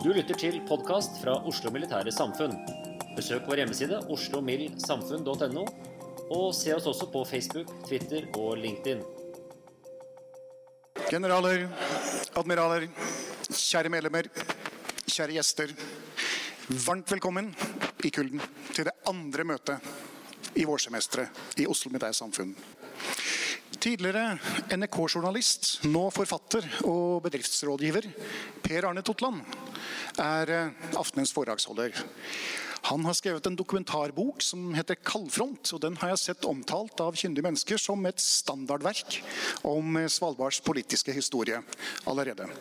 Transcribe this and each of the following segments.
Du lytter til podkast fra Oslo Militære Samfunn. Besøk vår hjemmeside oslomildsamfunn.no, og se oss også på Facebook, Twitter og LinkedIn. Generaler, admiraler, kjære medlemmer, kjære gjester. Varmt velkommen i kulden til det andre møtet i vårsemesteret i Oslo Militære Samfunn. Tidligere NRK-journalist, nå forfatter og bedriftsrådgiver, Per Arne Totland, er eh, aftenens foredragsholder. Han har skrevet en dokumentarbok som heter 'Kaldfront'. og Den har jeg sett omtalt av kyndige mennesker som et standardverk om eh, Svalbards politiske historie allerede.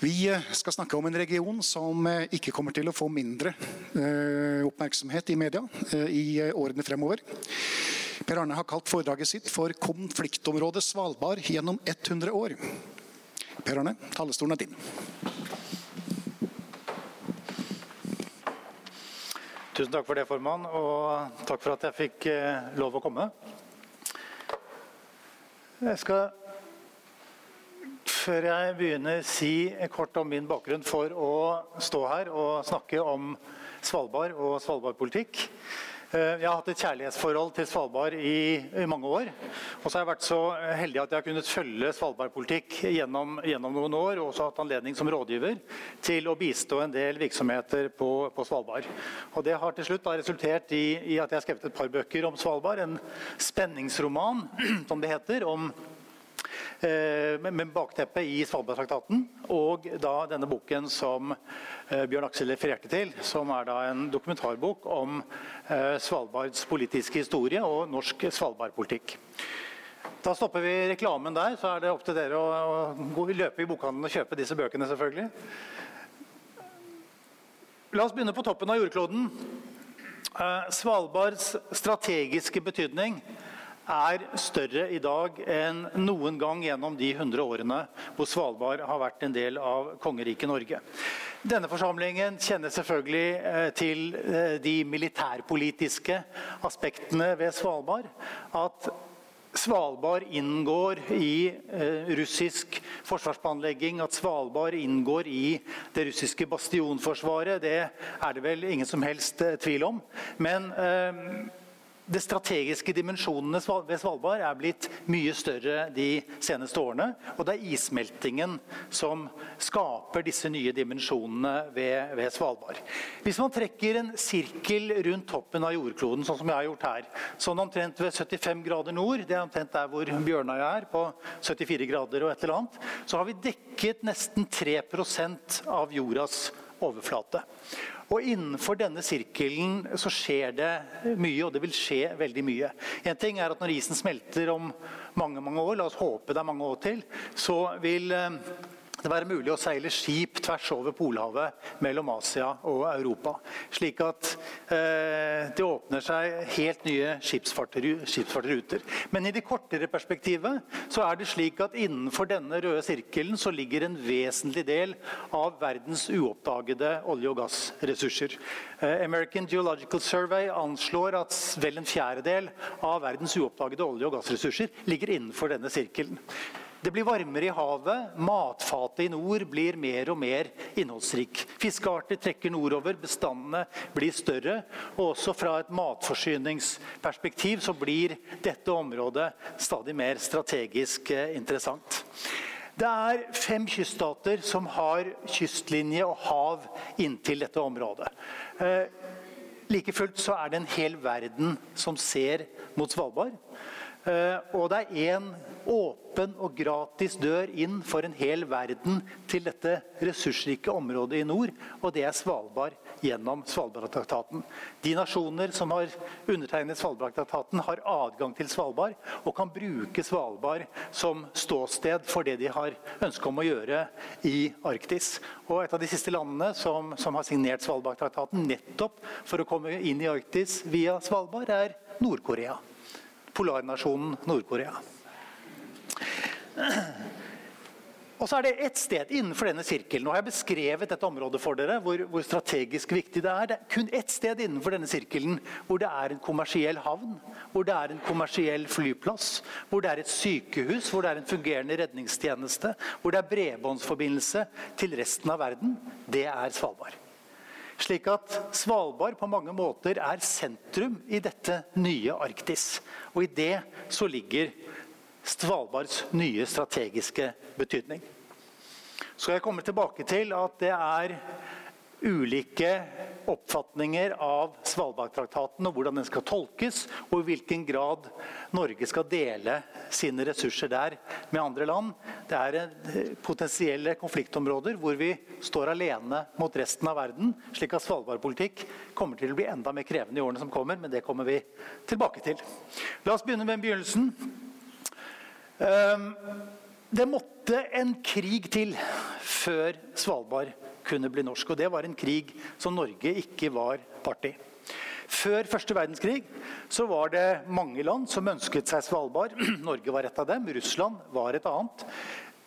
Vi eh, skal snakke om en region som eh, ikke kommer til å få mindre eh, oppmerksomhet i media i årene fremover. Per Arne har kalt foredraget sitt for 'Konfliktområdet Svalbard gjennom 100 år'. Per Arne, talerstolen er din. Tusen takk for det, formann, og takk for at jeg fikk lov å komme. Jeg skal, før jeg begynner, si kort om min bakgrunn for å stå her og snakke om Svalbard og Svalbardpolitikk. Eh, Jeg har hatt et kjærlighetsforhold til Svalbard i, mange år. Og så har jeg vært så heldig at jeg har kunnet følge Svalbardpolitikk gjennom, gjennom noen år. Og også hatt anledning som rådgiver til å bistå en del virksomheter på, på Svalbard. Og det har til slutt resultert i, i at jeg har skrevet et par bøker om Svalbard. En spenningsroman, som det heter, om eh, med, bakteppet bakteppe i Svalbardtraktaten. Og da denne boken som eh, Bjørn Aksel refererte til, som er da en dokumentarbok om eh, Svalbards politiske historie og norsk Svalbardpolitikk. Da stopper vi reklamen der, så er det opp til dere å, løpe i bokhandelen og kjøpe disse bøkene. selvfølgelig. La oss begynne på toppen av jordkloden. Svalbards strategiske betydning er større i dag enn noen gang gjennom de 100 årene hvor Svalbard har vært en del av kongeriket Norge. Denne forsamlingen kjenner selvfølgelig eh, til eh, de militærpolitiske aspektene ved Svalbard. At Svalbard inngår i eh, russisk forsvarsplanlegging, at Svalbard inngår i det russiske bastionforsvaret, det er det vel ingen som helst tvil om. Men de strategiske dimensjonene ved Svalbard er blitt mye større de seneste årene. Og det er issmeltingen som skaper disse nye dimensjonene ved, ved Svalbard. Hvis man trekker en sirkel rundt toppen av jordkloden, sånn som jeg har gjort her, sånn omtrent ved 75 grader nord, det er omtrent der hvor Bjørnøya er, på 74 grader og et eller annet, så har vi dekket nesten 3% av jordas overflate. Og Innenfor denne sirkelen så skjer det mye, og det vil skje veldig mye. En ting er at Når isen smelter om mange mange år, la oss håpe det er mange år til, så vil eh, det være mulig å seile skip tvers over Polhavet mellom Asia og Europa. Slik at eh, det åpner seg helt nye skipsfartsruter. Men i det kortere perspektivet så er det slik at innenfor denne røde sirkelen så ligger en vesentlig del av verdens uoppdagede olje- og gassressurser. Eh, American Geological Survey anslår at vel en fjerdedel av verdens uoppdagede olje- og gassressurser ligger innenfor denne sirkelen. Det blir varmere i havet. Matfatet i nord blir mer og mer innholdsrik. Fiskearter trekker nordover, bestandene blir større. Og også fra et matforsyningsperspektiv så blir dette området stadig mer strategisk eh, interessant. Det er fem kyststater som har kystlinje og hav inntil dette området. Eh, Like fullt så er det en hel verden som ser mot Svalbard. Eh, og det er én åpen og gratis dør inn for en hel verden til dette ressursrike området i nord, og det er Svalbard gjennom Svalbardtraktaten. De nasjoner som har undertegnet Svalbardtraktaten, har adgang til Svalbard og kan bruke Svalbard som ståsted for det de har ønske om å gjøre i Arktis. Og et av de siste landene som, som har signert Svalbardtraktaten nettopp for å komme inn i Arktis via Svalbard, er Nord-Korea. Polarnasjonen Nord-Korea. Og så er det ett sted innenfor denne sirkelen. Nå har jeg beskrevet dette området for dere, hvor, hvor, strategisk viktig det er. Det er kun ett sted innenfor denne sirkelen hvor det er en kommersiell havn, hvor det er en kommersiell flyplass, hvor det er et sykehus, hvor det er en fungerende redningstjeneste, hvor det er bredbåndsforbindelse til resten av verden. Det er Svalbard. Slik at Svalbard på mange måter er sentrum i dette nye Arktis. Og i det så ligger Svalbards nye strategiske betydning. Så jeg komme tilbake til at det er ulike oppfatninger av Svalbardtraktaten og hvordan den skal tolkes, og i hvilken grad Norge skal dele sine ressurser der med andre land. Det er eh, potensielle konfliktområder hvor vi står alene mot resten av verden. Slik at Svalbardpolitikk kommer til å bli enda mer krevende i årene som kommer, men det kommer vi tilbake til. La oss begynne med begynnelsen. Ehm, det måtte en krig til før Svalbard kunne bli norsk. Og det var en krig som Norge ikke var part i. Før første verdenskrig så var det mange land som ønsket seg Svalbard. Norge var et av dem. Russland var et annet.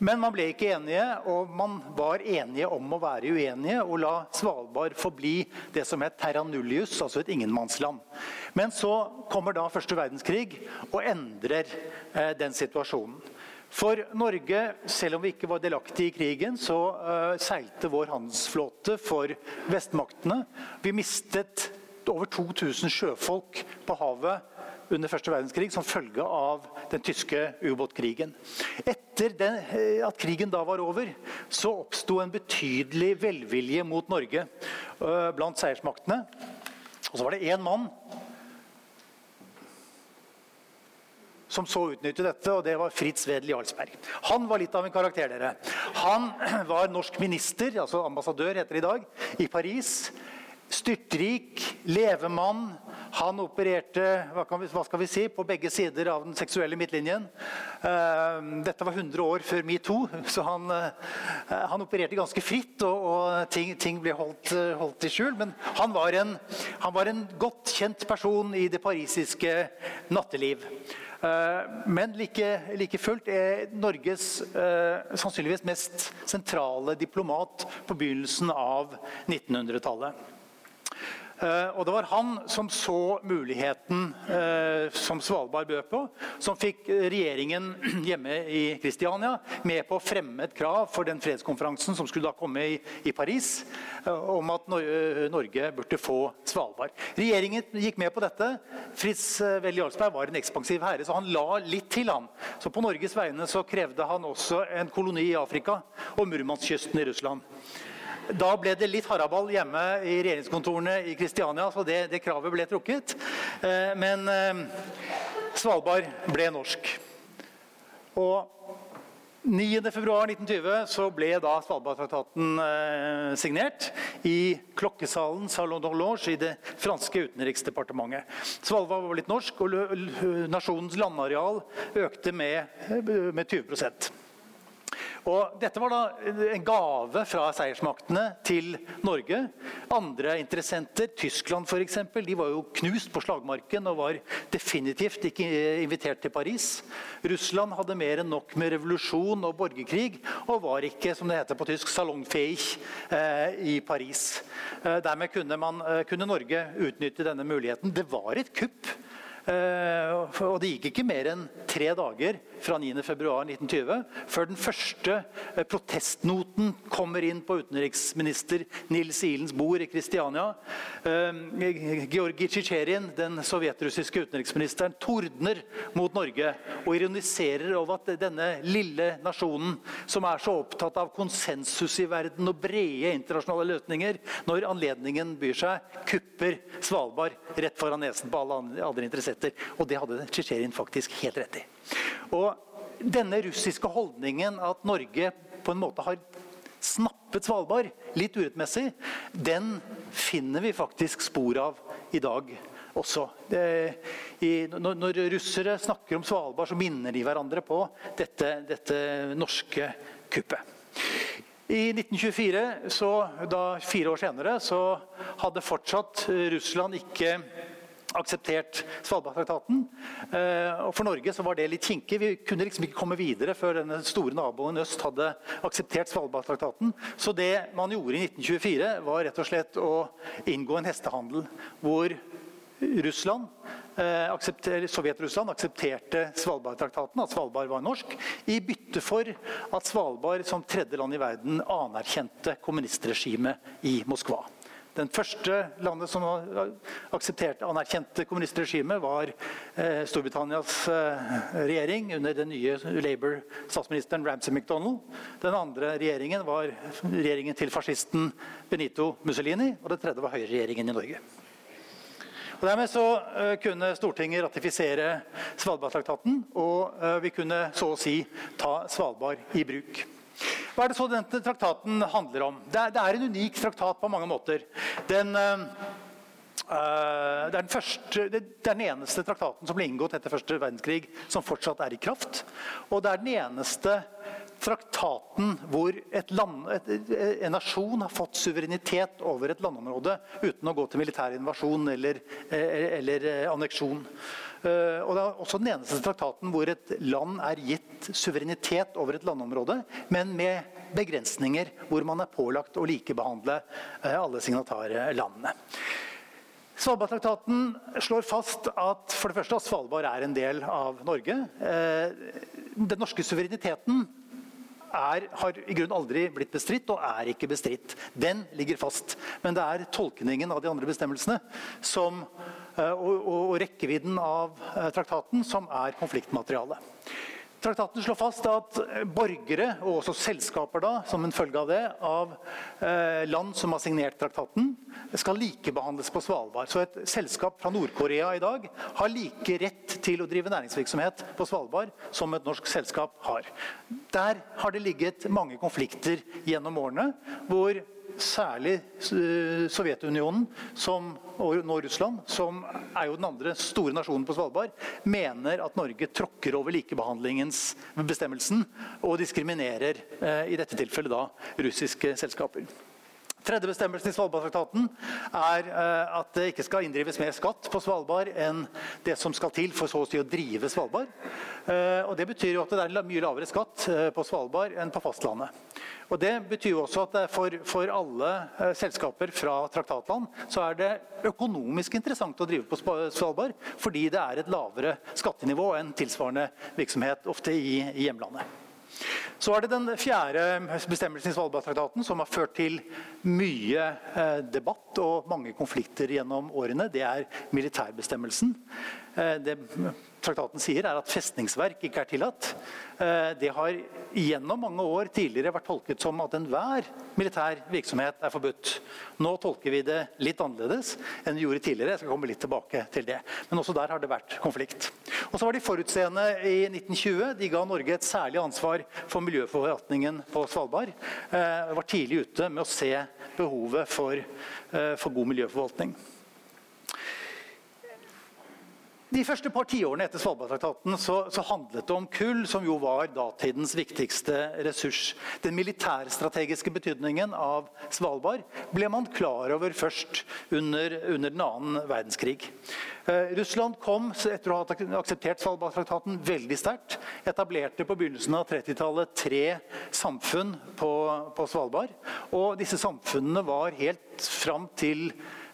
Men man ble ikke enige, og man var enige om å være uenige og la Svalbard forbli det som het terra nullius, altså et ingenmannsland. Men så kommer da første verdenskrig og endrer eh, den situasjonen. For Norge, selv om vi ikke var delaktige i krigen, så uh, seilte vår handelsflåte for vestmaktene. Vi mistet over 2000 sjøfolk på havet under første verdenskrig som følge av den tyske ubåtkrigen. Etter den, eh, at krigen da var over, så oppsto en betydelig velvilje mot Norge uh, blant seiersmaktene. Og så var det én mann som så utnyttet dette, og det var Fritz Wedel Jarlsberg. Han var litt av en karakter. dere. Han var norsk minister, altså ambassadør heter det i dag, i Paris. Styrtrik, levemann. Han opererte hva, vi, hva, skal vi si, på begge sider av den seksuelle midtlinjen. Uh, dette var 100 år før metoo, så han, uh, han, opererte ganske fritt. Og, og ting, ting, ble holdt, uh, holdt, i skjul. Men han var, en, han var en godt kjent person i det parisiske natteliv. Men like, like, fullt er Norges sannsynligvis mest sentrale diplomat på begynnelsen av 1900-tallet. Eh, og det var han som så muligheten eh, som Svalbard bød på, som fikk regjeringen hjemme i Kristiania med på å fremme et krav for den fredskonferansen som skulle da komme i, Paris, eh, om at Norge burde få Svalbard. Regjeringen gikk med på dette. Fritz Welle Jarlsberg var en ekspansiv herre, så han la litt til. han. Så På Norges vegne så krevde han også en koloni i Afrika og Murmanskysten i Russland. Da ble det litt haraball hjemme i regjeringskontorene i Kristiania, så det, det kravet ble trukket. Eh, men eh, Svalbard ble norsk. Og 9.2.1920 så ble da Svalbardtraktaten eh, signert i klokkesalen Salon d'Horloge i det franske utenriksdepartementet. Svalbard var blitt norsk, og nasjonens landareal økte med, med 20 og dette var da en gave fra seiersmaktene til Norge. Andre interessenter, Tyskland f.eks., de var jo knust på slagmarken og var definitivt ikke invitert til Paris. Russland hadde mer enn nok med revolusjon og borgerkrig og var ikke som det heter på tysk, salongfähig eh, i Paris. Eh, dermed kunne, man, eh, kunne Norge utnytte denne muligheten. Det var et kupp. Eh, og det gikk ikke mer enn tre dager fra 9.2.1920 før den første eh, protestnoten kommer inn på utenriksminister Nils Ilens bord i Kristiania. Georgi Georgij Tsjitsjerin, den sovjetrussiske utenriksministeren, tordner mot Norge og ironiserer over at denne lille nasjonen, som er så opptatt av konsensus i verden og brede internasjonale løsninger, når anledningen byr seg, kupper Svalbard rett foran nesen på alle andre interesserte etter. Og det hadde Tsjetsjenien faktisk helt rett i. Og denne russiske holdningen at Norge på en måte har snappet Svalbard, litt urettmessig, den finner vi faktisk spor av i dag også. Det, i, når, når, russere snakker om Svalbard, så minner de hverandre på dette, dette norske kuppet. I 1924, så, da, fire år senere, så hadde fortsatt Russland ikke akseptert Svalbardtraktaten. Eh, og For Norge så var det litt kinkig. Vi kunne liksom ikke komme videre før denne store naboen øst hadde akseptert Svalbardtraktaten. Så det man gjorde i 1924, var rett og slett å inngå en hestehandel hvor Russland, eh, aksepter, Sovjet-Russland aksepterte Svalbardtraktaten, at Svalbard var norsk, i bytte for at Svalbard som tredje land i verden anerkjente kommunistregimet i Moskva. Den første landet som aksepterte anerkjente kommunistregimet, var eh, Storbritannias eh, regjering under den nye Labour-statsministeren Ramsay MacDonald. Den andre regjeringen var regjeringen til fascisten Benito Mussolini. Og den tredje var høyreregjeringen i Norge. Og dermed så uh, kunne Stortinget ratifisere Svalbardtraktaten, og vi kunne så å si ta Svalbard i bruk. Hva er det så denne traktaten handler om? Det er, det er en unik traktat på mange måter. Den, øh, det, er første, det, er den eneste traktaten som ble inngått etter første verdenskrig som fortsatt er i kraft. Og det er den eneste traktaten hvor land, et, en nasjon har fått suverenitet over et landområde uten å gå til militær invasjon eller, eller anneksjon. Eh, og det er også den eneste traktaten hvor et land er gitt suverenitet over et landområde, men med begrensninger hvor man er pålagt å likebehandle eh, alle signatarlandene. Svalbardtraktaten slår fast at for det første at Svalbard er en del av Norge. Eh, den norske suvereniteten er, har i grunnen aldri blitt bestridt og er ikke bestridt. Den ligger fast. Men det er tolkningen av de andre bestemmelsene som, og, og, rekkevidden av eh, traktaten som er konfliktmaterialet. Traktaten slår fast at borgere, og også selskaper da, som en følge av det, av eh, land som har signert traktaten, skal likebehandles på Svalbard. Så et selskap fra Nord-Korea i dag har like rett til å drive næringsvirksomhet på Svalbard som et norsk selskap har. Der har det ligget mange konflikter gjennom årene, hvor særlig eh, Sovjetunionen som, og nå Russland, som er jo den andre store nasjonen på Svalbard, mener at Norge tråkker over likebehandlingens bestemmelsen og diskriminerer eh, i dette tilfellet da russiske selskaper. Tredje bestemmelsen i Svalbardtraktaten er uh, at det ikke skal inndrives mer skatt på Svalbard enn det som skal til for så å si å drive Svalbard. Uh, og Det betyr jo at det er mye lavere skatt uh, på Svalbard enn på fastlandet. Og Det betyr jo også at for, for, alle eh, selskaper fra traktatland så er det økonomisk interessant å drive på Svalbard, fordi det er et lavere skattenivå enn tilsvarende virksomhet ofte i, i hjemlandet. Så er det den fjerde bestemmelsen i Svalbardtraktaten som har ført til mye eh, debatt og mange konflikter gjennom årene. Det er militærbestemmelsen. Eh, det traktaten sier, er at festningsverk ikke er tillatt. Eh, det har gjennom mange år tidligere vært tolket som at enhver militær virksomhet er forbudt. Nå tolker vi det litt annerledes enn vi gjorde tidligere. Jeg skal komme litt tilbake til det. Men også der har det vært konflikt. Og så var de forutseende i 1920. De ga Norge et særlig ansvar for miljøforvaltningen på Svalbard. De var tidlig ute med å se behovet for, eh, for god miljøforvaltning. De første par tiårene etter Svalbardtraktaten så, så, handlet det om kull, som jo var datidens viktigste ressurs. Den militærstrategiske betydningen av Svalbard ble man klar over først under, under den annen verdenskrig. Eh, Russland kom etter å ha akseptert Svalbardtraktaten veldig sterkt. Etablerte på begynnelsen av 30-tallet tre samfunn på, på Svalbard. Og disse samfunnene var helt fram til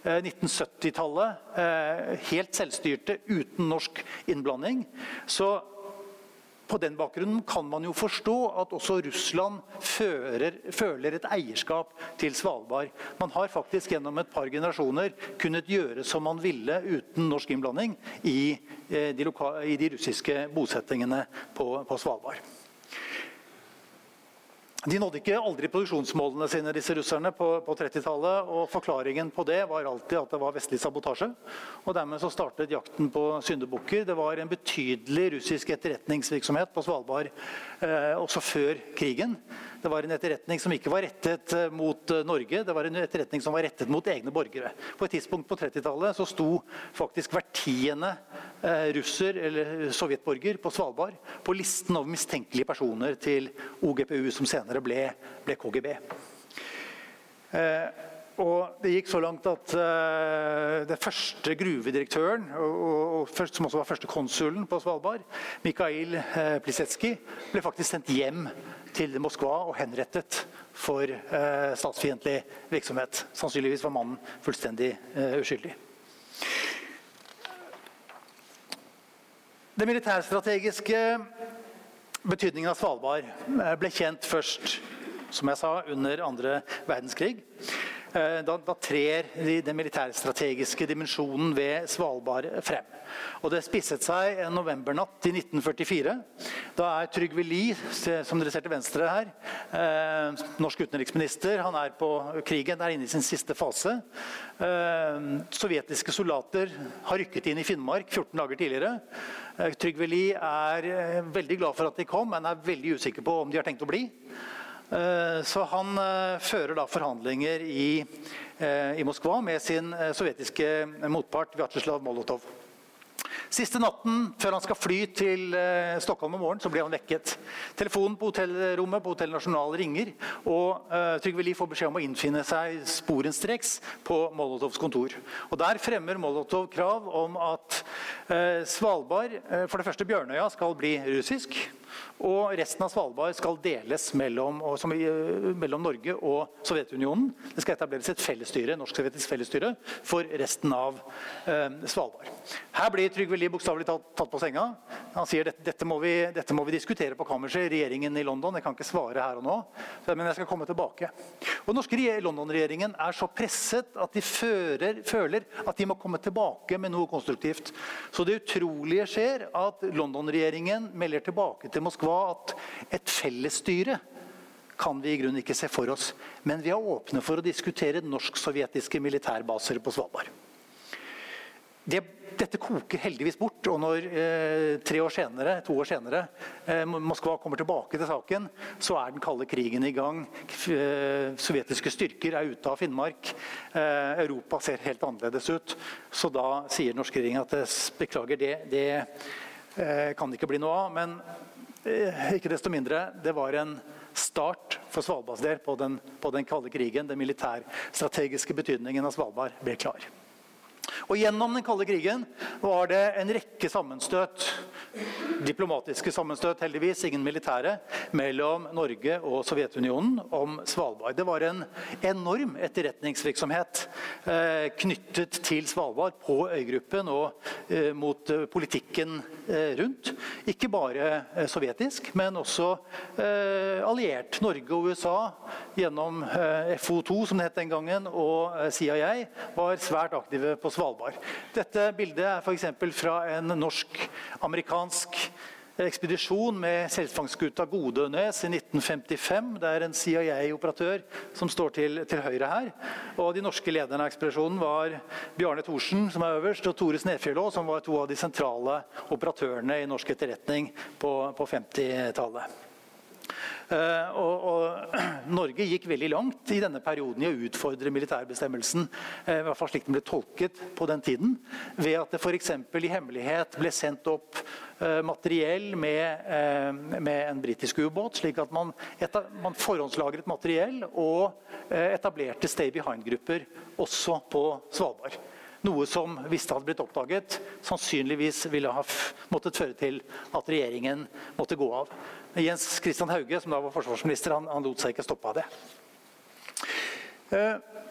1970-tallet eh, eh, helt selvstyrte uten norsk innblanding. Så på den bakgrunnen kan man jo forstå at også Russland fører, føler et eierskap til Svalbard. Man har faktisk gjennom et par generasjoner kunnet gjøre som man ville uten norsk innblanding i eh, de, i de russiske bosettingene på, på Svalbard. De nådde ikke aldri produksjonsmålene sine, disse russerne, på, på 30-tallet. Og forklaringen på det var alltid at det var vestlig sabotasje. Og dermed så startet jakten på syndebukker. Det var en betydelig russisk etterretningsvirksomhet på Svalbard eh, også før krigen. Det var en etterretning som ikke var rettet eh, mot eh, Norge, det var en etterretning som var rettet mot egne borgere. På et tidspunkt på 30-tallet så sto faktisk hver tiende eh, russer eller sovjetborger på Svalbard på listen over mistenkelige personer til OGPU, som senere ble, ble KGB. Og det gikk så langt at uh, den første gruvedirektøren, og, og, og som også var første konsulen på Svalbard, Mikhail uh, Plisetskij, ble faktisk sendt hjem til Moskva og henrettet for uh, statsfiendtlig virksomhet. Sannsynligvis var mannen fullstendig uskyldig. Den militærstrategiske betydningen av Svalbard ble kjent først som jeg sa, under andre verdenskrig. Eh, da, da trer den militærstrategiske dimensjonen ved Svalbard frem. Og Det spisset seg en novembernatt i 1944. Da er Trygve Lie, som dere ser til venstre her, eh, norsk utenriksminister. Han er på krigen, er inne i sin siste fase. Eh, sovjetiske soldater har rykket inn i Finnmark 14 dager tidligere. Eh, Trygve Lie er eh, veldig glad for at de kom, men er veldig usikker på om de har tenkt å bli. Eh, så han eh, fører da forhandlinger i, eh, i Moskva med sin sovjetiske motpart Vjatsjeslav Molotov. Siste natten før han skal fly til Stockholm om morgenen, så blir han vekket. Telefonen på hotellrommet på Hotell Nasjonal ringer, og eh, Trygve Lie får beskjed om å innfinne seg sporenstreks på Molotovs kontor. Og Der fremmer Molotov krav om at Svalbard, for det første Bjørnøya, skal bli russisk. Og resten av Svalbard skal deles mellom, som, eh, mellom Norge og Sovjetunionen. Det skal etableres et fellesstyre, norsk-sovjetisk fellesstyre for resten av eh, Svalbard. Her blir Trygve Lie bokstavelig talt tatt på senga. Han sier dette, dette, må vi, dette må vi diskutere på kammerset. Regjeringen i London. Jeg kan ikke svare her og nå, men jeg skal komme tilbake. Og Den norske London-regjeringen er så presset at de fører, føler at de må komme tilbake med noe konstruktivt. Så det utrolige skjer at London-regjeringen melder tilbake til Moskva at et fellesstyre kan vi i grunnen ikke se for oss. Men vi er åpne for å diskutere norsk-sovjetiske militærbaser på Svalbard. Det dette koker heldigvis bort. og Når eh, år senere, to år senere eh, Moskva kommer tilbake til saken, så er den kalde krigen i gang. Eh, sovjetiske styrker er ute av Finnmark. Eh, Europa ser helt annerledes ut. Så da sier den norske regjeringen at eh, beklager, det, det eh, kan det ikke bli noe av. Men ikke desto mindre, det var en start for Svalbards del på den, på den kalde krigen. Den militærstrategiske betydningen av Svalbard ble klar. Og Gjennom den kalde krigen var det en rekke sammenstøt diplomatiske sammenstøt, heldigvis, ingen militære, mellom Norge og Sovjetunionen om Svalbard. Det var en enorm etterretningsvirksomhet eh, knyttet til Svalbard på øygruppen og eh, mot eh, politikken rundt. Ikke bare sovjetisk, men også alliert. Norge og USA gjennom FO2, som det het den gangen, og CIA var svært aktive på Svalbard. Dette bildet er f.eks. fra en norsk-amerikansk ekspedisjon med selfangstguta Godønes i 1955. Det er en CIA-operatør som står til, til, høyre her. Og De norske lederne av ekspedisjonen var Bjarne Thorsen, som er øverst, og Tore Snefjellå, som var to av de sentrale operatørene i norsk etterretning på, på 50-tallet. Uh, og, og, Norge gikk veldig langt i denne perioden i å utfordre militærbestemmelsen. Uh, i hvert fall slik den ble tolket på den tiden. Ved at det f.eks. i hemmelighet ble sendt opp uh, materiell med, med, en britisk ubåt. Slik at man, man forhåndslagret materiell og etablerte stay behind-grupper også på Svalbard. Noe som, hvis det hadde blitt oppdaget, sannsynligvis ville ha måttet føre til at regjeringen måtte gå av. Jens Christian Hauge, som da var forsvarsminister, han, han lot seg ikke stoppe av det. Eh,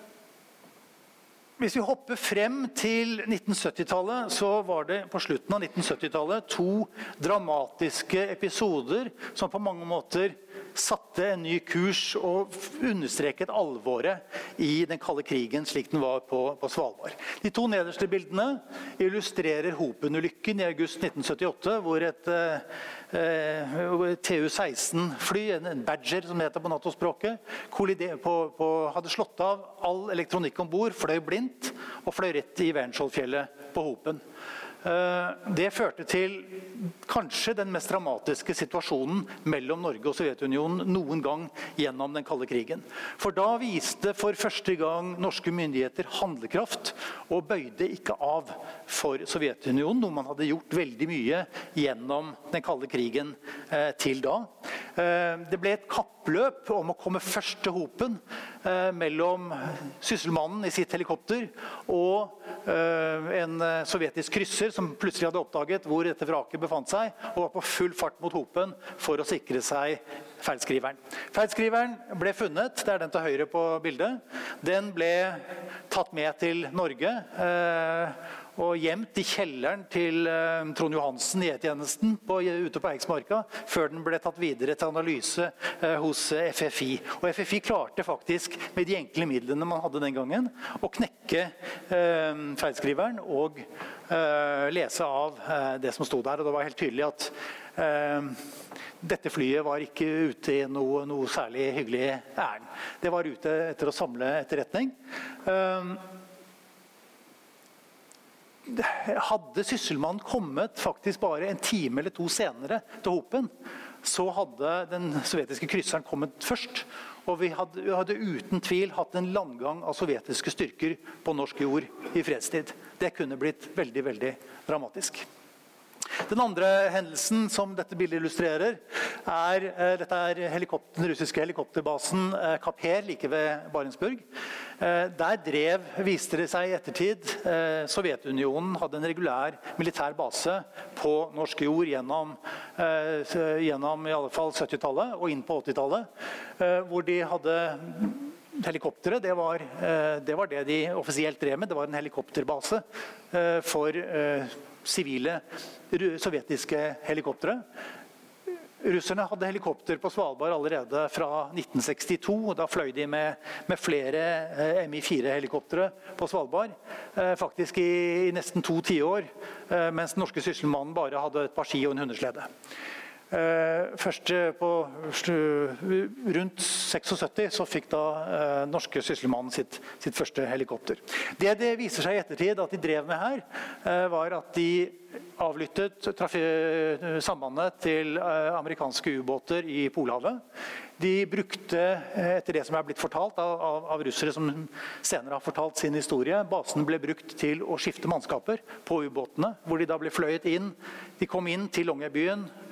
hvis vi hopper frem til 1970-tallet, så var det på slutten av 1970-tallet to dramatiske episoder som på mange måter satte en ny kurs og understreket alvoret i den kalde krigen slik den var på, på Svalbard. De to nederste bildene illustrerer Hopen-ulykken i august 1978, hvor et eh, TU-16-fly, en Badger som det heter på Nato-språket, hadde slått av all elektronikk om bord, fløy blindt og fløy rett i Wernskjoldfjellet på Hopen. Eh, det førte til kanskje den mest dramatiske situasjonen mellom Norge og Sovjetunionen noen gang gjennom den kalde krigen. For da viste for første gang norske myndigheter handlekraft og bøyde ikke av for Sovjetunionen, noe man hadde gjort veldig mye gjennom den kalde krigen eh, til da. Eh, det ble et kappløp om å komme først til hopen mellom sysselmannen i sitt helikopter og en sovjetisk krysser som plutselig hadde oppdaget hvor dette vraket befant seg, og var på full fart mot hopen for å sikre seg feilskriveren. Feilskriveren ble funnet. Det er den til høyre på bildet. Den ble tatt med til Norge. Eh, og gjemt i kjelleren til uh, Trond Johansen i E-tjenesten ute på Eiksmarka før den ble tatt videre til analyse uh, hos uh, FFI. Og FFI klarte faktisk med de enkle midlene man hadde den gangen, å knekke feilskriveren og lese av det som sto der. Og det var helt tydelig at dette flyet var ikke ute i noe, noe særlig hyggelig ærend. Det var ute etter å samle etterretning. Hadde sysselmannen kommet faktisk bare en time eller to senere til Hopen, så hadde den sovjetiske krysseren kommet først. Og vi hadde, vi hadde, uten tvil hatt en landgang av sovjetiske styrker på norsk jord i fredstid. Det kunne blitt veldig, veldig dramatisk. Den andre hendelsen som dette bildet illustrerer, er, eh, dette er helikopter, den russiske helikopterbasen eh, Kaper like ved Barentsburg. Eh, der drev, viste det seg i ettertid, Sovjetunionen hadde en regulær militær base på norsk jord gjennom, gjennom i alle fall 70-tallet og inn på 80-tallet. Hvor de hadde helikoptre det var, det var, det de offisielt drev med. Det var en helikopterbase for sivile sovjetiske helikoptre. Russerne hadde helikopter på Svalbard allerede fra 1962. Da fløy de med, med flere eh, Mi-4-helikoptre på Svalbard. Eh, faktisk i, i nesten to tiår, eh, mens den norske sysselmannen bare hadde et par ski og en hundeslede. Eh, først på rundt 76 så fikk da eh, norske sysselmannen sitt, sitt, første helikopter. Det det viser seg i ettertid at de drev med her, eh, var at de avlyttet sambandet til amerikanske ubåter i Polhavet. De brukte, etter det som er blitt fortalt av, av, av, russere som senere har fortalt sin historie, basen ble brukt til å skifte mannskaper på ubåtene. Hvor de da ble fløyet inn. De kom inn til Longyearbyen Eh,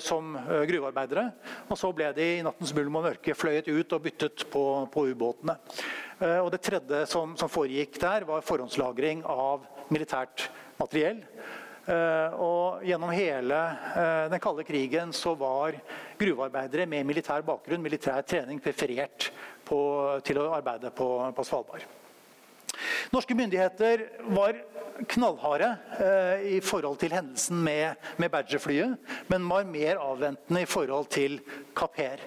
som eh, gruvearbeidere. Og så ble de i nattens mulm og mørke fløyet ut og byttet på, på ubåtene. Eh, og det tredje som, som, foregikk der, var forhåndslagring av militært materiell. Og gjennom hele den kalde krigen så var gruvearbeidere med militær bakgrunn, militær trening, preferert på, til å arbeide på, på Svalbard. Norske myndigheter var knallharde eh, i forhold til hendelsen med, med Badger-flyet, men var mer avventende i forhold til Kaper.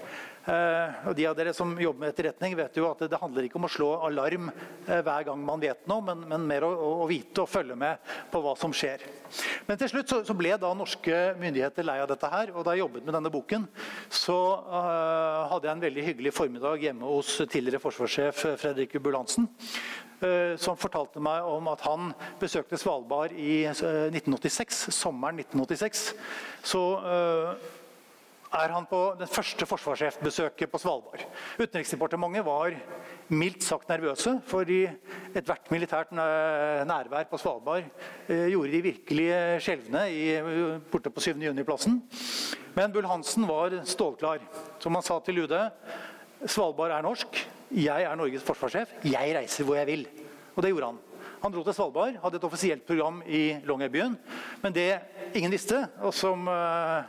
Uh, og de av dere som jobber med etterretning, vet jo at det, handler ikke om å slå alarm uh, hver gang man vet noe, men, men mer å, å, vite og følge med på hva som skjer. Men til slutt så, så, ble da norske myndigheter lei av dette her. Og da jeg jobbet med denne boken, så uh, hadde jeg en veldig hyggelig formiddag hjemme hos tidligere forsvarssjef Fredrik Bull-Hansen. Som fortalte meg om at han besøkte Svalbard i 1986, sommeren 1986. Så er han på det første forsvarssjefbesøket på Svalbard. Utenriksdepartementet var mildt sagt nervøse, fordi ethvert militært nærvær på Svalbard eh, gjorde de virkelig skjelvne borte på 7. juni-plassen. Men Bull-Hansen var stålklar. Som han sa til UD Svalbard er norsk. Jeg er Norges forsvarssjef. Jeg reiser hvor jeg vil. Og det gjorde han. Han dro til Svalbard, hadde et offisielt program i Longyearbyen. Men det ingen visste, og som uh,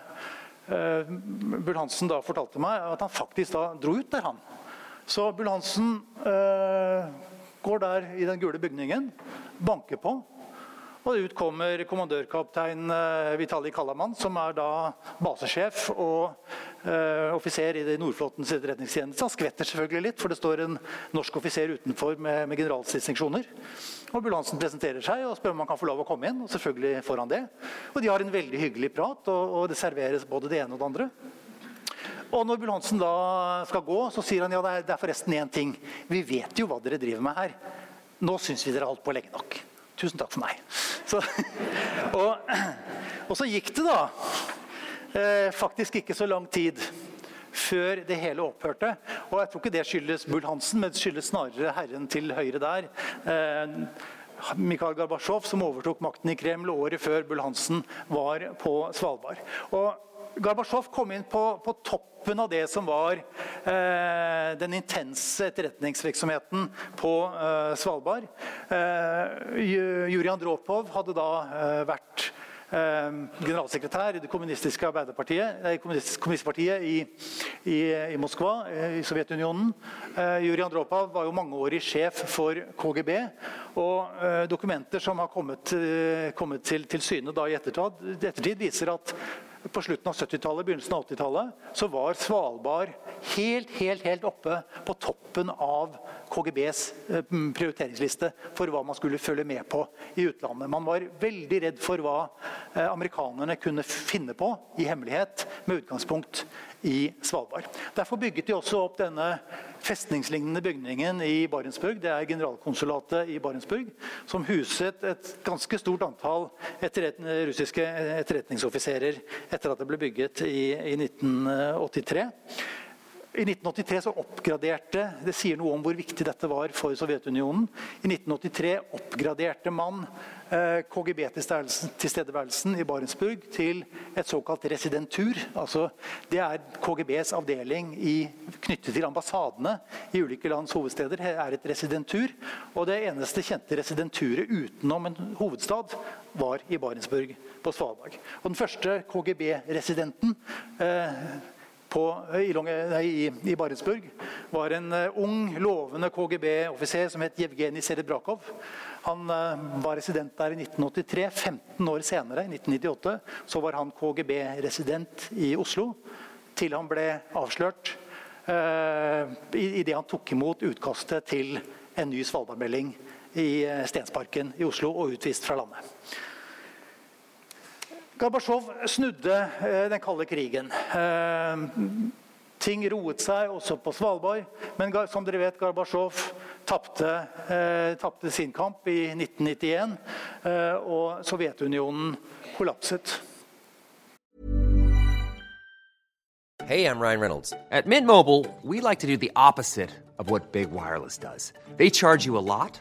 Bull-Hansen da fortalte meg at han faktisk da dro ut der, han. Så Bull-Hansen uh, går der i den gule bygningen, banker på. Og ut kommer kommandørkaptein eh, Vitali Kallamann, som er da basesjef og eh, offiser i Nordflåtens etterretningstjeneste. Han skvetter selvfølgelig litt, for det står en norsk offiser utenfor med, med generalsdistinksjoner. Og Bulansen presenterer seg og spør om han kan få lov å komme inn. og selvfølgelig får han det. Og De har en veldig hyggelig prat, og, og det serveres både det ene og det andre. Og når Bull-Hansen da skal gå, så sier han ja, det det er forresten én ting. Vi vet jo hva dere driver med her. Nå syns vi dere har holdt på lenge nok. Tusen takk for meg. Så, og, og, så gikk det da eh, faktisk ikke så lang tid før det hele opphørte. Og jeg tror ikke det skyldes Bull-Hansen, men det skyldes snarere herren til høyre der. Eh, Mikhail Gorbatsjov, som overtok makten i Kreml året før Bull-Hansen var på Svalbard. Og Gorbatsjov kom inn på, på, toppen av det som var eh, den intense etterretningsvirksomheten på eh, Svalbard. Eh, Jurij Andropov hadde da eh, vært eh, generalsekretær i det kommunistiske Arbeiderpartiet, nei, kommunistpartiet i, i, i, Moskva, eh, i Sovjetunionen. Jurij Andropov var jo mangeårig sjef for KGB. Og dokumenter som har kommet, kommet til, til, syne i ettertid, ettertid viser at på slutten av 70-tallet, begynnelsen av 80-tallet, så var Svalbard helt, helt, helt oppe på toppen av KGBs eh, prioriteringsliste for hva man skulle følge med på i utlandet. Man var veldig redd for hva eh, amerikanerne kunne finne på i hemmelighet med utgangspunkt i Svalbard. Derfor bygget de også opp denne festningslignende bygningen i Barentsburg. Det er generalkonsulatet i Barentsburg, som huset et ganske stort antall etterret russiske etterretningsoffiserer etter at det ble bygget i, i 1983. I 1983 så oppgraderte Det sier noe om hvor viktig dette var for Sovjetunionen. I 1983 oppgraderte man eh, KGB-tilstedeværelsen i Barentsburg til et såkalt residentur. Altså, det er KGBs avdeling i, knyttet til ambassadene i ulike lands hovedsteder. Det er et residentur. Og det eneste kjente residenturet utenom en hovedstad var i Barentsburg på Svalbard. Og den første KGB-residenten eh, på, i, i, i Barentsburg var en uh, ung, lovende KGB-offiser som het Jevgenij Serebrakov. Han uh, var resident der i 1983. 15 år senere, i 1998, så var han KGB-resident i Oslo. Til han ble avslørt uh, idet han tok imot utkastet til en ny Svalbardmelding i Stensparken i Oslo og utvist fra landet. Gorbatsjov snudde eh, den kalde krigen. Eh, ting roet seg også på Svalbard. Men som dere vet, Gorbatsjov tapte, eh, sin kamp i 1991. og Sovjetunionen kollapset. Hey, I'm Ryan Reynolds. At Mint Mobile, we like to do the opposite of what Big Wireless does. They charge you a lot.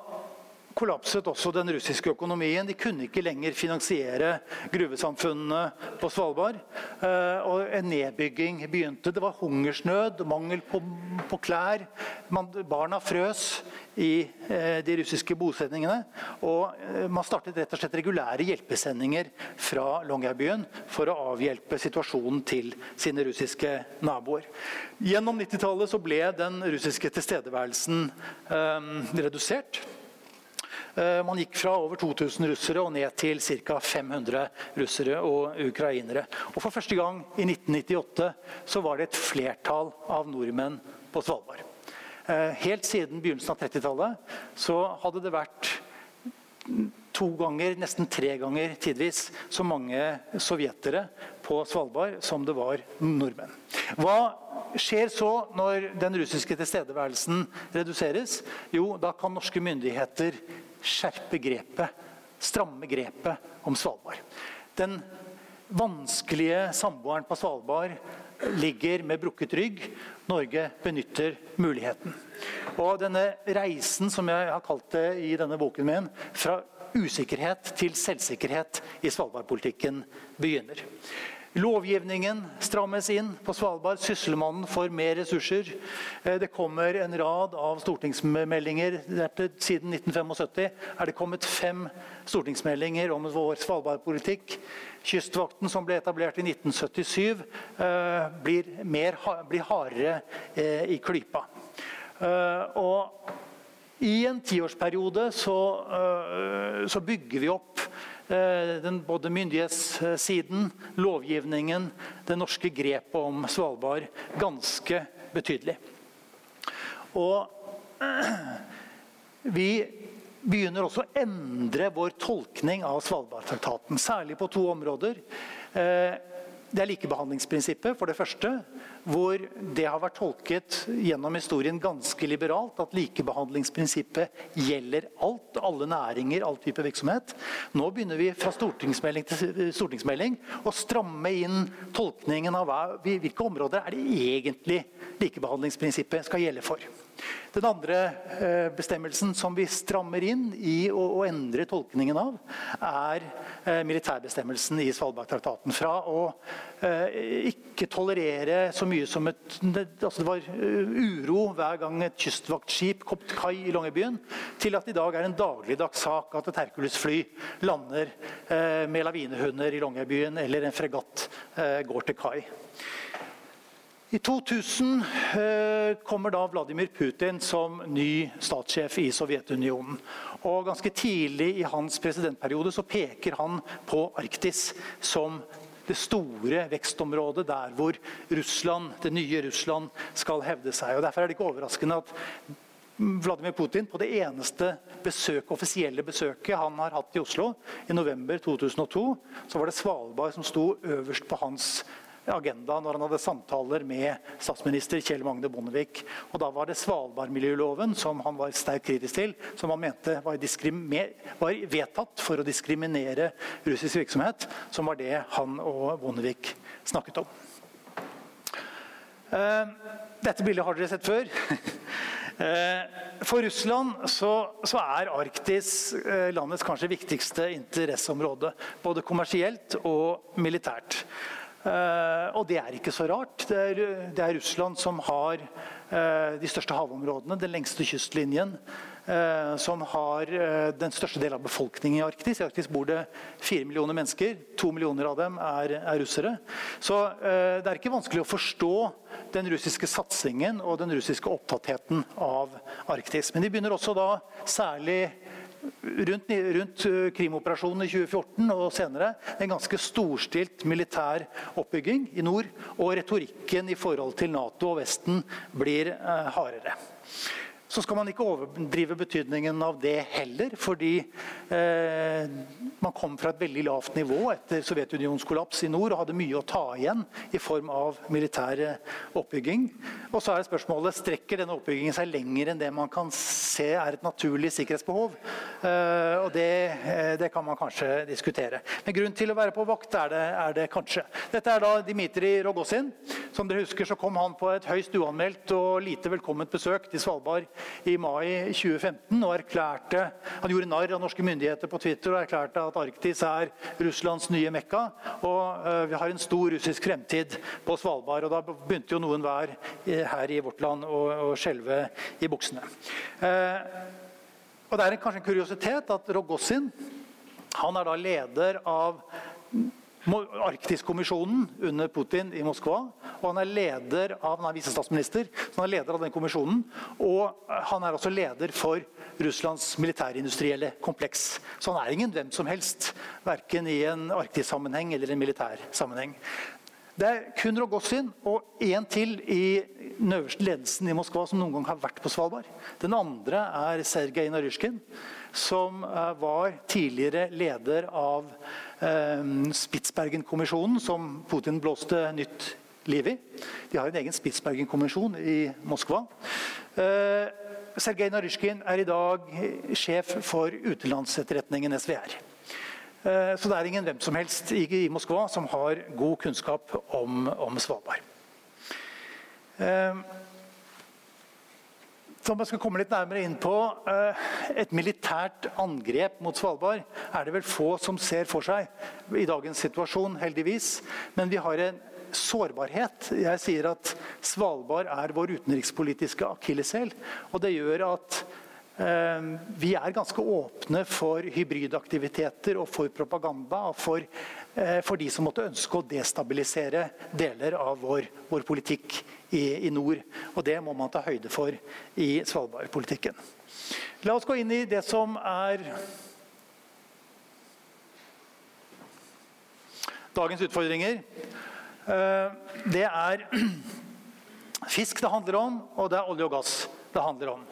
kollapset også den russiske økonomien. De kunne ikke lenger finansiere gruvesamfunnene på Svalbard. Eh, og en nedbygging begynte. Det var hungersnød, mangel på, på klær. Man, barna frøs i eh, de russiske bosetningene. Og eh, man startet rett og slett regulære hjelpesendinger fra Longyearbyen for å avhjelpe situasjonen til sine russiske naboer. Gjennom 90-tallet ble den russiske tilstedeværelsen eh, redusert. Eh, man gikk fra over 2000 russere og ned til ca. 500 russere og ukrainere. Og For første gang i 1998 så var det et flertall av nordmenn på Svalbard. Eh, helt siden begynnelsen av 30-tallet så hadde det vært to ganger, nesten tre ganger tidvis så mange sovjetere på Svalbard som det var nordmenn. Hva skjer så når den russiske tilstedeværelsen reduseres? Jo, da kan norske myndigheter skjerpe grepet, stramme grepet om Svalbard. Den vanskelige samboeren på Svalbard ligger med brukket rygg. Norge benytter muligheten. Og denne reisen, som jeg har kalt det i denne boken min, fra usikkerhet til selvsikkerhet i Svalbard-politikken begynner. Lovgivningen strammes inn på Svalbard. Sysselmannen får mer ressurser. Eh, det kommer en rad av stortingsmeldinger. Siden 1975 er det kommet fem stortingsmeldinger om vår Svalbard-politikk. Kystvakten, som ble etablert i 1977, eh, blir, mer, blir hardere eh, i klypa. Og i en tiårsperiode så, så bygger vi opp den, både myndighetssiden, lovgivningen, det norske grepet om Svalbard ganske betydelig. Og vi begynner også å endre vår tolkning av Svalbardtraktaten, særlig på to områder. Eh, det er likebehandlingsprinsippet, for det første. Hvor det har vært tolket gjennom historien ganske liberalt. At likebehandlingsprinsippet gjelder alt. Alle næringer, all type virksomhet. Nå begynner vi fra stortingsmelding til stortingsmelding å stramme inn tolkningen av hvilke områder er det egentlig likebehandlingsprinsippet skal gjelde for. Den andre eh, bestemmelsen som vi strammer inn i å endre tolkningen av, er eh, militærbestemmelsen i Svalbardtraktaten. Fra å eh, ikke tolerere så mye som et altså Det var uro hver gang et kystvaktskip kom til kai i Longyearbyen, til at i dag er en dagligdags sak at et Hercules-fly lander med lavinehunder i Longyearbyen, eller en fregatt går til kai. I 2000 eh, kommer da Vladimir Putin som ny statssjef i Sovjetunionen. Og Ganske tidlig i hans presidentperiode så peker han på Arktis som det store vekstområdet der hvor Russland, det nye Russland skal hevde seg. Og Derfor er det ikke overraskende at Vladimir Putin på det eneste besøk, offisielle besøket han har hatt i Oslo, i november 2002, så var det Svalbard som sto øverst på hans agenda når han hadde samtaler med statsminister Kjell Magne Bondevik. Og Da var det Svalbardmiljøloven som han var sterkt kritisk til, som han mente var, var, vedtatt for å diskriminere russisk virksomhet, som var det han og Bondevik snakket om. Eh, dette bildet har dere sett før. Eh, for Russland så, så, er Arktis eh, landets kanskje viktigste interesseområde. Både kommersielt og militært. Uh, og det er ikke så rart. Det er, det er Russland som har uh, de største havområdene, den lengste kystlinjen. Uh, som har den største delen av befolkningen i Arktis. I Arktis bor det fire millioner mennesker. To millioner av dem er, er russere. Så det er ikke vanskelig å forstå den russiske satsingen og den russiske opptattheten av Arktis. Men de begynner også da særlig rundt, rundt eh, Krimoperasjonen i 2014 og senere en ganske storstilt militær oppbygging i nord. Og retorikken i forhold til Nato og Vesten blir eh, hardere. Så skal man ikke overdrive betydningen av det heller, fordi eh, man kom fra et veldig lavt nivå etter Sovjetunionens kollaps i nord og hadde mye å ta igjen i form av militær oppbygging. Og så er det spørsmålet strekker denne oppbyggingen seg lenger enn det man kan se er et naturlig sikkerhetsbehov. Eh, og det, eh, det, kan man kanskje diskutere. Men grunn til å være på vakt er det, er det kanskje. Dette er da Dmitrij Rogozin. Som dere husker så kom han på et høyst uanmeldt og lite velkomment besøk til Svalbard i mai 2015 og erklærte Han gjorde narr av norske myndigheter på Twitter og erklærte at Arktis er Russlands nye Mekka. Og uh, vi har en stor russisk fremtid på Svalbard. Og da begynte jo noen hver her i vårt land å, skjelve i buksene. Uh, og Det er kanskje en kuriositet at Rogozin han er da leder av Arktiskommisjonen under Putin i Moskva. og Han er leder av, er visestatsminister, så han er leder av den kommisjonen. Og han er også leder for Russlands militærindustrielle kompleks. Så han er ingen hvem som helst, verken i en arktissammenheng eller en militær sammenheng. Det er kun Rogozin og én til i den øverste ledelsen i Moskva som noen gang har vært på Svalbard. Den andre er Sergej Naryshkin, som eh, var tidligere leder av eh, Spitsbergen-kommisjonen, som Putin blåste nytt liv i. De har en egen Spitsbergen-kommisjon i Moskva. Eh, Sergej Naryshkin er i dag sjef for utenlandsetterretningen SVR. Eh, så det er ingen hvem som helst i Moskva som har god kunnskap om, om Svalbard. Eh, Så om jeg skal komme litt nærmere inn på eh, et militært angrep mot Svalbard, er det vel få som ser for seg i dagens situasjon, heldigvis. Men vi har en sårbarhet. Jeg sier at Svalbard er vår utenrikspolitiske akilleshæl. Og det gjør at eh, vi er ganske åpne for hybridaktiviteter og for propaganda. og for, eh, for de som måtte ønske å destabilisere deler av vår, vår politikk i, i nord. Og det må man ta høyde for i Svalbard-politikken. La oss gå inn i det som er dagens utfordringer. Eh, det er fisk det handler om, og det er olje og gass det handler om.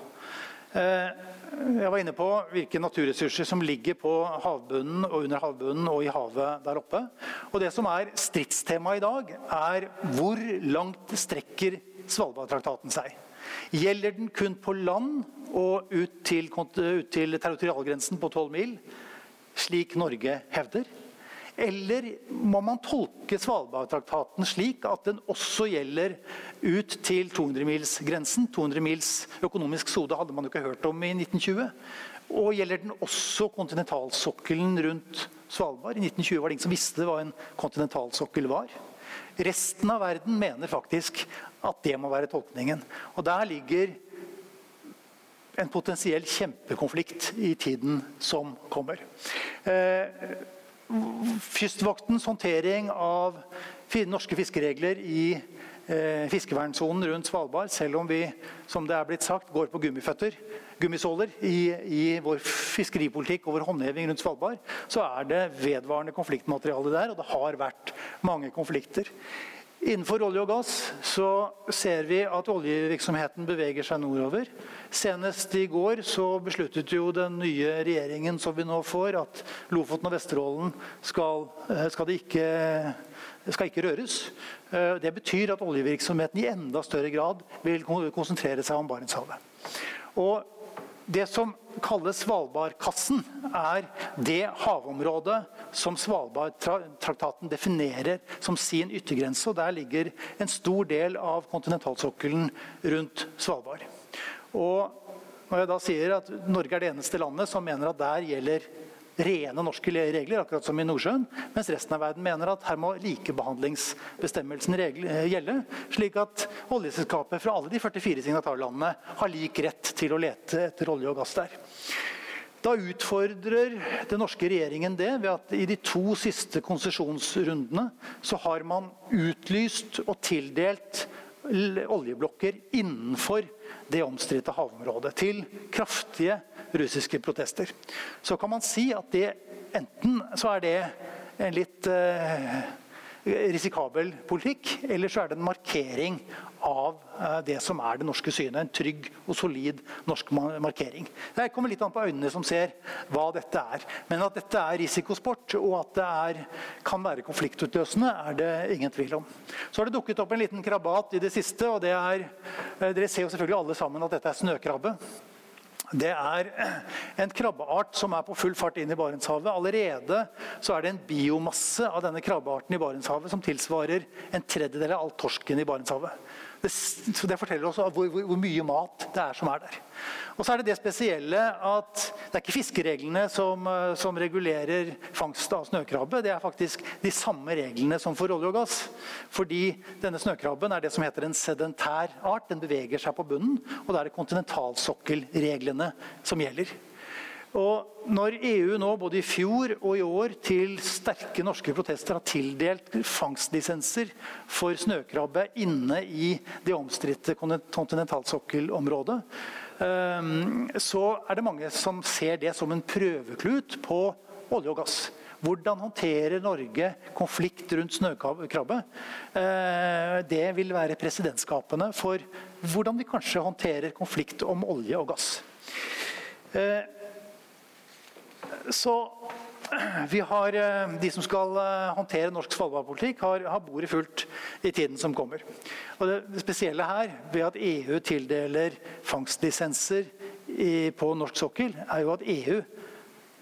Jeg var inne på hvilke naturressurser som ligger på havbunnen og under havbunnen og i havet der oppe. Og det som er stridstema i dag, er hvor langt strekker Svalbardtraktaten seg. Gjelder den kun på land og ut til, ut til territorialgrensen på 12 mil, slik Norge hevder? Eller må man tolke Svalbardtraktaten slik at den også gjelder ut til 200-milsgrensen? 200 mils økonomisk sode hadde man jo ikke hørt om i 1920. Og gjelder den også kontinentalsokkelen rundt Svalbard? I 1920 var det ingen som visste hva en kontinentalsokkel var. Resten av verden mener faktisk at det må være tolkningen. Og der ligger en potensiell kjempekonflikt i tiden som kommer. Eh, Kystvaktens håndtering av norske fiskeregler i eh, fiskevernsonen rundt Svalbard, selv om vi som det er blitt sagt, går på gummiføtter, gummisåler i, i vår fiskeripolitikk og vår håndheving rundt Svalbard, så er det vedvarende konfliktmateriale der, og det har vært mange konflikter. Innenfor olje og gass så ser vi at oljevirksomheten beveger seg nordover. Senest i går så besluttet jo den nye regjeringen som vi nå får, at Lofoten og Vesterålen skal, eh, skal, ikke, skal ikke røres. Eh, det betyr at oljevirksomheten i enda større grad vil konsentrere seg om Barentshavet. Og det som kalles Svalbardkassen, er det havområdet som Svalbardtraktaten definerer som sin yttergrense. og Der ligger en stor del av kontinentalsokkelen rundt Svalbard. Og når jeg da sier at Norge er det eneste landet som mener at der gjelder rene norske regler, akkurat som i Nordsjøen, mens resten av verden mener at her må likebehandlingsbestemmelsen gjelde, slik at oljeselskaper fra alle de 44 signatarlandene har lik rett til å lete etter olje og gass der. Da utfordrer den norske regjeringen det ved at i de to siste konsesjonsrundene så har man utlyst og tildelt oljeblokker innenfor det omstridte havområdet til kraftige russiske protester. Så kan man si at det enten så er det en litt eh, risikabel politikk, eller så er det en markering av eh, det som er det norske synet. En trygg og solid norsk markering. Det kommer litt an på øynene som ser hva dette er. Men at dette er risikosport og at det er, kan være konfliktutløsende, er det ingen tvil om. Så har det dukket opp en liten krabat i det siste. og det er, eh, Dere ser jo selvfølgelig alle sammen at dette er snøkrabbe. Det er en krabbeart som er på full fart inn i Barentshavet. Allerede så er det en biomasse av denne krabbearten i Barentshavet som tilsvarer en tredjedel av all torsken i Barentshavet. Det, det forteller oss hvor, hvor, hvor, mye mat det er som er der. Og så er det det spesielle at det er ikke fiskereglene som, eh, som regulerer fangst av snøkrabbe. Det er faktisk de samme reglene som for olje og gass. Fordi denne snøkrabben er det som heter en sedentær art. Den beveger seg på bunnen, og da er det kontinentalsokkelreglene som gjelder. Og når EU nå både i fjor og i år til sterke norske protester har tildelt fangstlisenser for snøkrabbe inne i det omstridte kontinentalsokkelområdet, ehm, så er det mange som ser det som en prøveklut på olje og gass. Hvordan håndterer Norge konflikt rundt snøkrabbe? Eh, det vil være presidentskapene for hvordan vi kanskje håndterer konflikt om olje og gass. Så vi har, eh, De som skal eh, håndtere norsk svalbardpolitikk, har, har bordet fullt i tiden som kommer. Og det spesielle her, ved at EU tildeler fangstlisenser i, på norsk sokkel, er jo at EU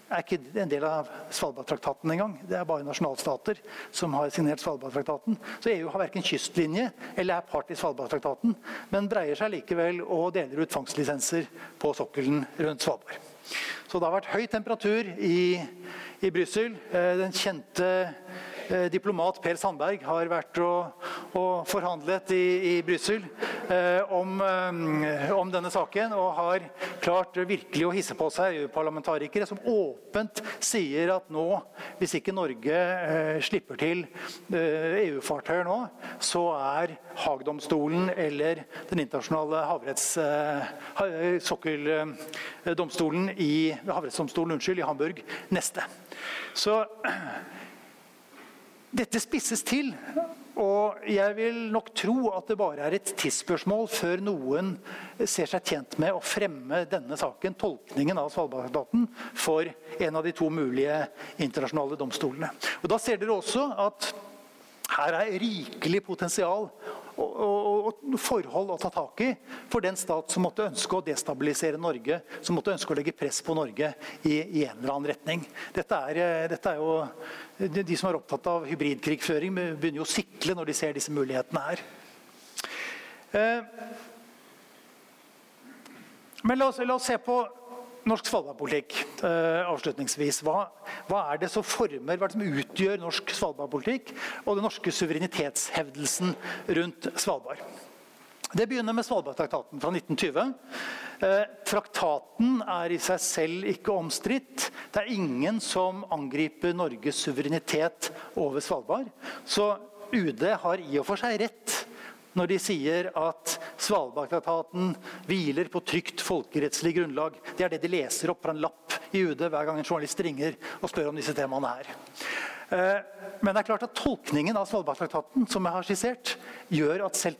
er ikke en del av Svalbardtraktaten engang. Det er bare nasjonalstater som har signert Svalbardtraktaten. Så EU har verken kystlinje eller er part i Svalbardtraktaten, men breier seg likevel og deler ut fangstlisenser på sokkelen rundt Svalbard. Så det har vært høy temperatur i, i Brussel. Eh, den kjente diplomat Per Sandberg har vært og, og forhandlet i, i Brussel eh, om, eh, om, denne saken og har klart virkelig å hisse på seg EU-parlamentarikere som åpent sier at nå, hvis ikke Norge eh, slipper til eh, EU-fartøyer nå, så er Haagdomstolen eller Den internasjonale havretts, eh, sokkeldomstolen i havrettsdomstolen unnskyld, i Hamburg neste. Så dette spisses til, og jeg vil nok tro at det bare er et tidsspørsmål før noen ser seg tjent med å fremme denne saken, tolkningen av Svalbardtraktaten, for en av de to mulige internasjonale domstolene. Og Da ser dere også at her er rikelig potensial og, og, og, forhold å ta tak i for den stat som måtte ønske å destabilisere Norge, som måtte ønske å legge press på Norge i, i en eller annen retning. Dette er, eh, dette er, jo, De som er opptatt av hybridkrigføring, begynner jo å sikle når de ser disse mulighetene her. Eh, men la oss, la oss se på norsk svalbardpolitikk uh, avslutningsvis. Hva, hva, er det som former, hva er det som utgjør norsk svalbardpolitikk og den norske suverenitetshevdelsen rundt Svalbard? Det begynner med Svalbardtraktaten fra 1920. Eh, traktaten er i seg selv ikke omstridt. Det er ingen som angriper Norges suverenitet over Svalbard. Så UD har i og for seg rett når de sier at Svalbardtraktaten hviler på trygt folkerettslig grunnlag. Det er det de leser opp fra en lapp i UD hver gang en journalist ringer og spør om disse temaene her. Eh, men det er klart at tolkningen av Svalbardtraktaten som jeg har skissert, gjør at selv,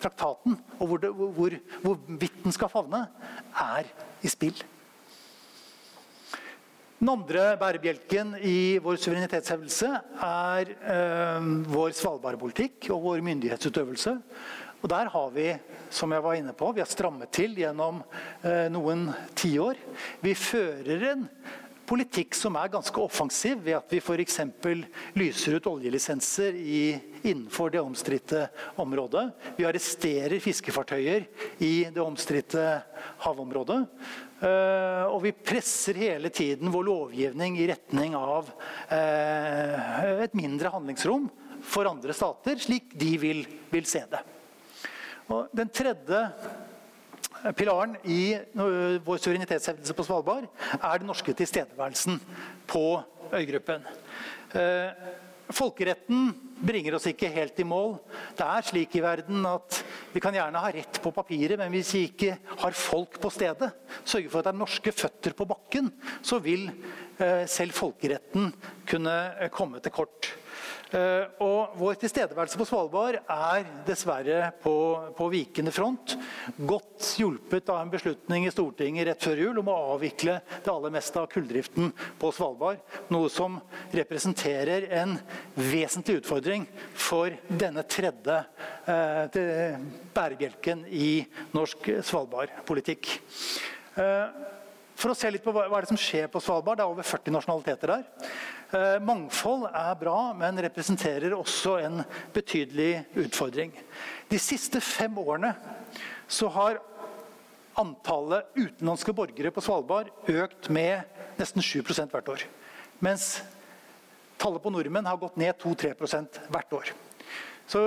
traktaten og hvor, det, hvor, hvor den skal favne, er i spill. Den andre bærebjelken i vår suverenitetshevelse er eh, vår Svalbard-politikk og vår myndighetsutøvelse. Og Der har vi som jeg var inne på, vi har strammet til gjennom eh, noen tiår. Vi fører en politikk som er ganske offensiv, ved at vi f.eks. lyser ut oljelisenser i, innenfor det omstridte området. Vi arresterer fiskefartøyer i det omstridte havområdet. Uh, og vi presser hele tiden vår lovgivning i retning av uh, et mindre handlingsrom for andre stater, slik de vil, vil se det. Og den tredje pilaren i vår suverenitetshevdelse på Svalbard er den norske tilstedeværelsen på øygruppen. Eh, folkeretten bringer oss ikke helt i mål. Det er slik i verden at vi kan gjerne ha rett på papiret, men hvis vi ikke har folk på stedet, sørger for at det er norske føtter på bakken, så vil eh, selv folkeretten kunne komme til kort. Eh, og vår tilstedeværelse på Svalbard er dessverre på, på, vikende front. Godt hjulpet av en beslutning i Stortinget rett før jul om å avvikle det aller meste av kulldriften på Svalbard. Noe som representerer en vesentlig utfordring for denne tredje eh, bærebjelken i norsk Svalbard-politikk. Eh, for å se litt på hva, hva som skjer på Svalbard. Det er over 40 nasjonaliteter der. Eh, mangfold er bra, men representerer også en betydelig utfordring. De siste fem årene så har antallet utenlandske borgere på Svalbard økt med nesten 7% hvert år. Mens tallet på nordmenn har gått ned 2-3% hvert år. Så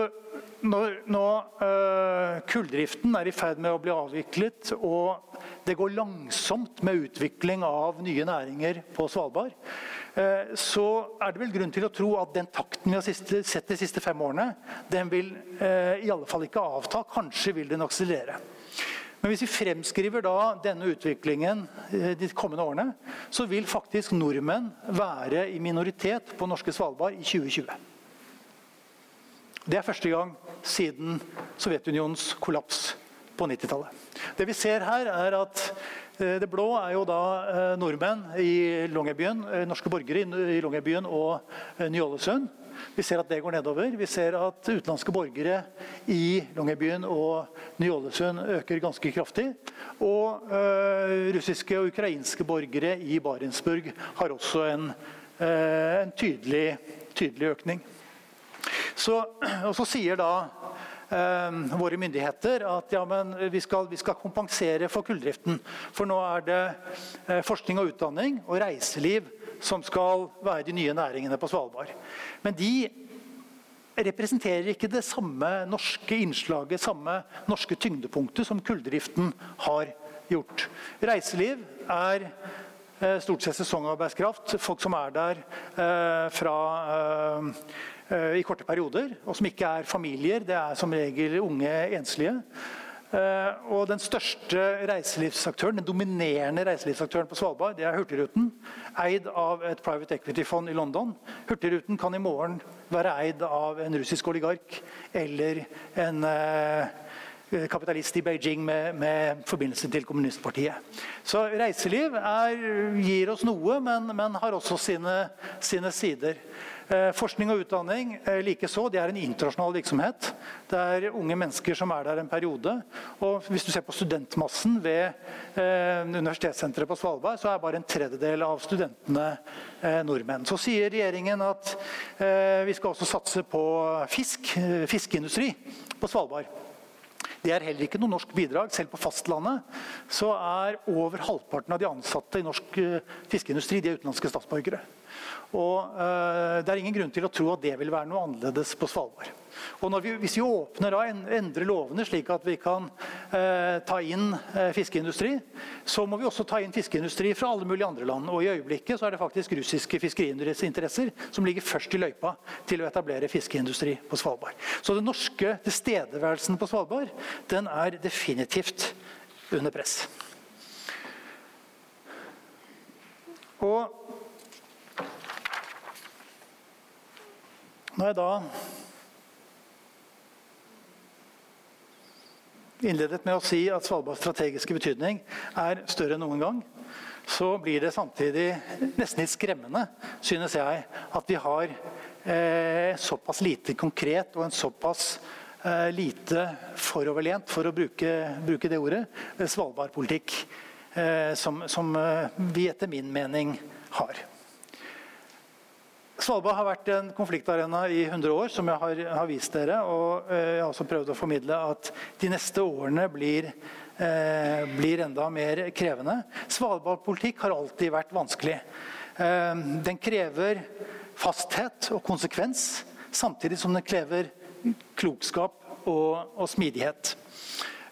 når nå øh, kulldriften er i ferd med å bli avviklet, og det går langsomt med utvikling av nye næringer på Svalbard, Eh, så er det vel grunn til å tro at den takten vi har sett de siste fem årene, den vil eh, i alle fall ikke avta. Kanskje vil den akselerere. Men hvis vi fremskriver da denne utviklingen eh, de kommende årene, så vil faktisk nordmenn være i minoritet på norske Svalbard i 2020. Det er første gang siden Sovjetunionens kollaps på 90-tallet. Det vi ser her, er at Eh, det blå er jo da eh, nordmenn i Longyearbyen, eh, norske borgere i Longyearbyen og Ny-Ålesund. Vi ser at det går nedover. Vi ser at utenlandske borgere i Longyearbyen og Ny-Ålesund øker ganske kraftig. Og russiske og ukrainske borgere i Barentsburg har også en, en tydelig, tydelig, økning. Så, og så sier da øh, våre myndigheter at ja, vi, skal, vi, skal, kompensere for kulldriften. For nå er det forskning og utdanning og reiseliv som skal være de nye næringene på Svalbard. Men de representerer ikke det samme norske innslaget, samme norske tyngdepunktet som kulldriften har gjort. Reiseliv er eh, stort sett sesongarbeidskraft. Folk som er der eh, fra, eh, i korte perioder, og som ikke er familier. Det er som regel unge enslige. Eh, og den største reiselivsaktøren, den dominerende reiselivsaktøren på Svalbard, det er Hurtigruten. Eid av et private equity-fond i London. Hurtigruten kan i morgen være eid av en russisk oligark eller en eh, kapitalist i Beijing med, med, forbindelse til kommunistpartiet. Så reiseliv er, gir oss noe, men, men har også sine, sine sider. Eh, forskning og utdanning eh, likeså. Det er en internasjonal virksomhet. Det er unge mennesker som er der en periode. Og hvis du ser på studentmassen ved eh, Universitetssenteret på Svalbard, så er bare en tredjedel av studentene nordmenn. Så sier regjeringen at vi skal også satse på fisk, fiskeindustri på Svalbard. Det er heller ikke noe norsk bidrag. Selv på fastlandet så er over halvparten av de ansatte i norsk fiskeindustri de er utenlandske statsborgere. Og uh, Det er ingen grunn til å tro at det vil være noe annerledes på Svalbard. Og vi, Hvis vi åpner da, endrer lovene slik at vi kan eh, ta inn eh, fiskeindustri, så må vi også ta inn fiskeindustri fra alle mulige andre land. Og I øyeblikket så er det faktisk russiske fiskeriinteresser som ligger først i løypa til å etablere fiskeindustri på Svalbard. Så den norske tilstedeværelsen på Svalbard den er definitivt under press. Og Når jeg da innledet med å si at Svalbards strategiske betydning er større enn noen gang, så blir det samtidig nesten litt skremmende, synes jeg, at vi har eh, såpass lite konkret og en såpass eh, lite foroverlent, for å bruke, bruke det ordet, eh, Svalbard-politikk eh, som, som eh, vi etter min mening har. Svalbard har vært en konfliktarena i 100 år, som jeg har, har vist dere. Og eh, jeg har også prøvd å formidle at de neste årene blir, eh, blir enda mer krevende. Svalbardpolitikk har alltid vært vanskelig. Eh, den krever fasthet og konsekvens, samtidig som den krever klokskap og, og smidighet.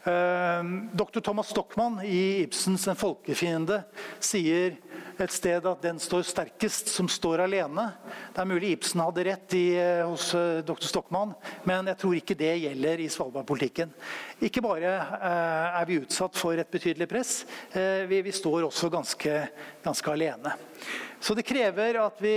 Eh, Dr. Thomas Stockmann i Ibsens 'En folkefiende' sier et sted at den står sterkest som står alene. Det er mulig Ibsen hadde rett i, eh, hos eh, dr. Stokmann, men jeg tror ikke det gjelder i Svalbard-politikken. Ikke bare eh, er vi utsatt for et betydelig press, vi, vi står også ganske, ganske alene. Så det krever at vi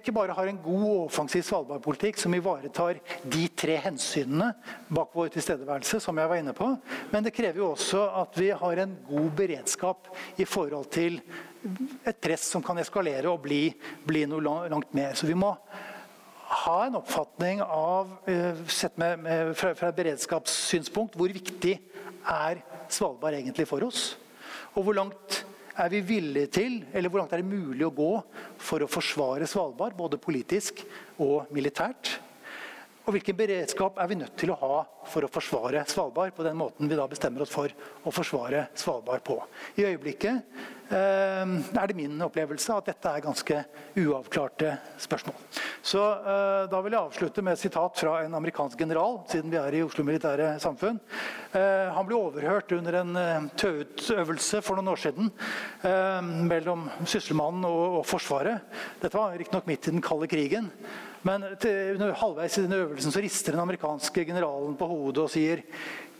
ikke bare har en god og offensiv Svalbard-politikk som ivaretar de tre hensynene bak vår tilstedeværelse, som jeg var inne på, men det krever jo også at vi har en god beredskap i forhold til et press som kan eskalere og bli, bli noe langt mer. Så vi må ha en oppfatning av, eh, sett med, med, fra, fra et beredskapssynspunkt, hvor viktig er Svalbard egentlig for oss? Og hvor langt er vi villige til, eller hvor langt er det mulig å gå for å forsvare Svalbard, både politisk og militært? Og hvilken beredskap er vi nødt til å ha for å forsvare Svalbard på den måten vi da bestemmer oss for å forsvare Svalbard på. I øyeblikket eh, er det min opplevelse at dette er ganske uavklarte spørsmål. Så eh, Da vil jeg avslutte med et sitat fra en amerikansk general, siden vi er i Oslo Militære Samfunn. Eh, han ble overhørt under en eh, tøutøvelse for noen år siden eh, mellom Sysselmannen og, og Forsvaret. Dette var riktignok midt i den kalde krigen. Men til, halvveis i denne øvelsen så rister den amerikanske generalen på hodet og sier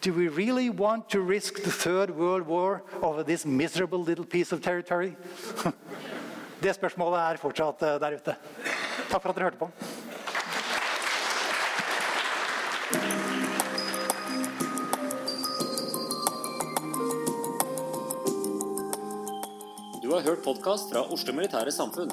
Do we really want to risk the third world war over this miserable little piece of territory? Det spørsmålet er fortsatt eh, der ute. Takk for at dere hørte på. Du har hørt podkast fra Oslo Militære Samfunn.